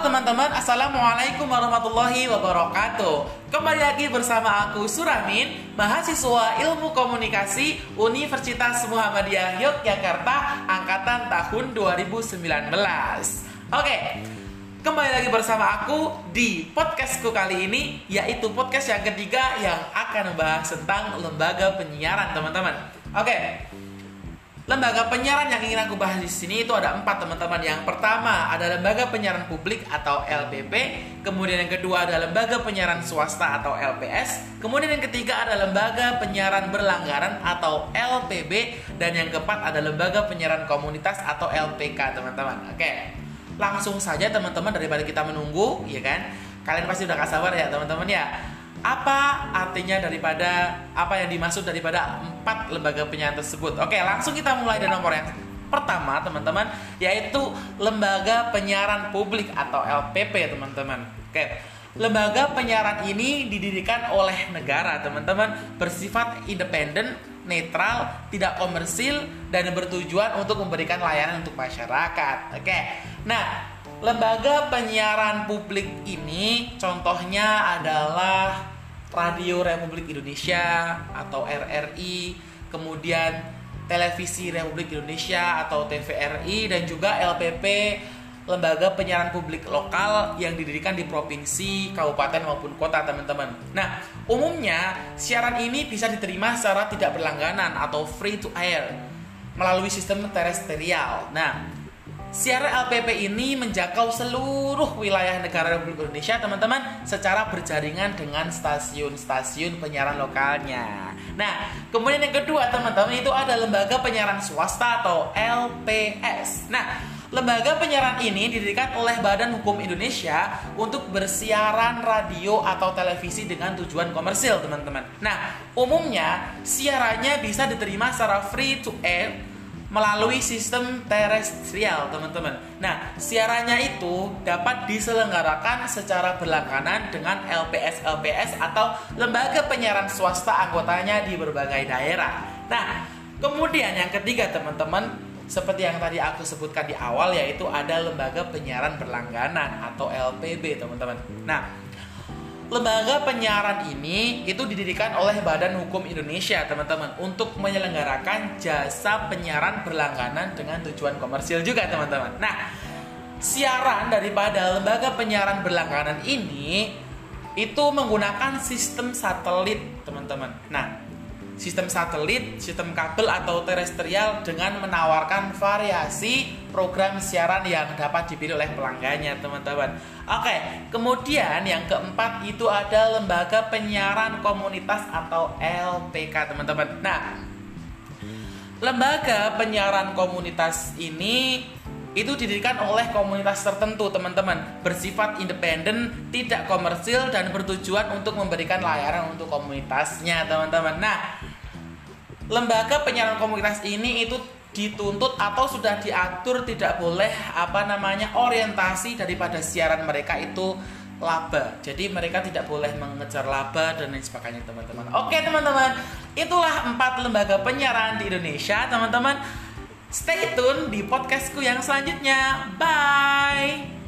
Teman-teman, Assalamualaikum warahmatullahi wabarakatuh. Kembali lagi bersama aku Suramin Mahasiswa Ilmu Komunikasi Universitas Muhammadiyah Yogyakarta Angkatan tahun 2019 Oke, kembali lagi bersama aku di podcastku kali ini Yaitu podcast yang ketiga yang akan membahas tentang lembaga penyiaran teman-teman. Oke, Lembaga penyiaran yang ingin aku bahas di sini itu ada empat teman-teman. Yang pertama ada lembaga penyiaran publik atau LPP, kemudian yang kedua ada lembaga penyiaran swasta atau LPS, kemudian yang ketiga ada lembaga penyiaran berlanggaran atau LPB, dan yang keempat ada lembaga penyiaran komunitas atau LPK teman-teman. Oke, langsung saja teman-teman daripada kita menunggu, ya kan? Kalian pasti udah gak sabar ya teman-teman ya apa artinya daripada apa yang dimaksud daripada empat lembaga penyiaran tersebut. Oke, langsung kita mulai dari nomor yang pertama, teman-teman, yaitu lembaga penyiaran publik atau LPP, teman-teman. Oke. Lembaga penyiaran ini didirikan oleh negara, teman-teman, bersifat independen, netral, tidak komersil dan bertujuan untuk memberikan layanan untuk masyarakat. Oke. Nah, lembaga penyiaran publik ini contohnya adalah Radio Republik Indonesia atau RRI, kemudian Televisi Republik Indonesia atau TVRI dan juga LPP lembaga penyiaran publik lokal yang didirikan di provinsi, kabupaten maupun kota, teman-teman. Nah, umumnya siaran ini bisa diterima secara tidak berlangganan atau free to air melalui sistem terestrial. Nah, Siaran LPP ini menjangkau seluruh wilayah negara Republik Indonesia, teman-teman, secara berjaringan dengan stasiun-stasiun penyiaran lokalnya. Nah, kemudian yang kedua, teman-teman, itu ada lembaga penyiaran swasta atau LPS. Nah, lembaga penyiaran ini didirikan oleh Badan Hukum Indonesia untuk bersiaran radio atau televisi dengan tujuan komersil, teman-teman. Nah, umumnya siarannya bisa diterima secara free to air melalui sistem terestrial, teman-teman. Nah, siarannya itu dapat diselenggarakan secara berlangganan dengan LPS-LPS atau lembaga penyiaran swasta anggotanya di berbagai daerah. Nah, kemudian yang ketiga, teman-teman, seperti yang tadi aku sebutkan di awal yaitu ada lembaga penyiaran berlangganan atau LPB, teman-teman. Nah, lembaga penyiaran ini itu didirikan oleh Badan Hukum Indonesia, teman-teman, untuk menyelenggarakan jasa penyiaran berlangganan dengan tujuan komersil juga, teman-teman. Nah, siaran daripada lembaga penyiaran berlangganan ini itu menggunakan sistem satelit, teman-teman. Nah, sistem satelit, sistem kabel atau terestrial dengan menawarkan variasi program siaran yang dapat dipilih oleh pelanggannya, teman-teman. Oke, kemudian yang keempat itu ada lembaga penyiaran komunitas atau LPK, teman-teman. Nah, lembaga penyiaran komunitas ini itu didirikan oleh komunitas tertentu teman-teman bersifat independen tidak komersil dan bertujuan untuk memberikan layanan untuk komunitasnya teman-teman nah lembaga penyiaran komunitas ini itu dituntut atau sudah diatur tidak boleh apa namanya orientasi daripada siaran mereka itu laba. Jadi mereka tidak boleh mengejar laba dan lain sebagainya teman-teman. Oke teman-teman, itulah empat lembaga penyiaran di Indonesia teman-teman. Stay tune di podcastku yang selanjutnya. Bye.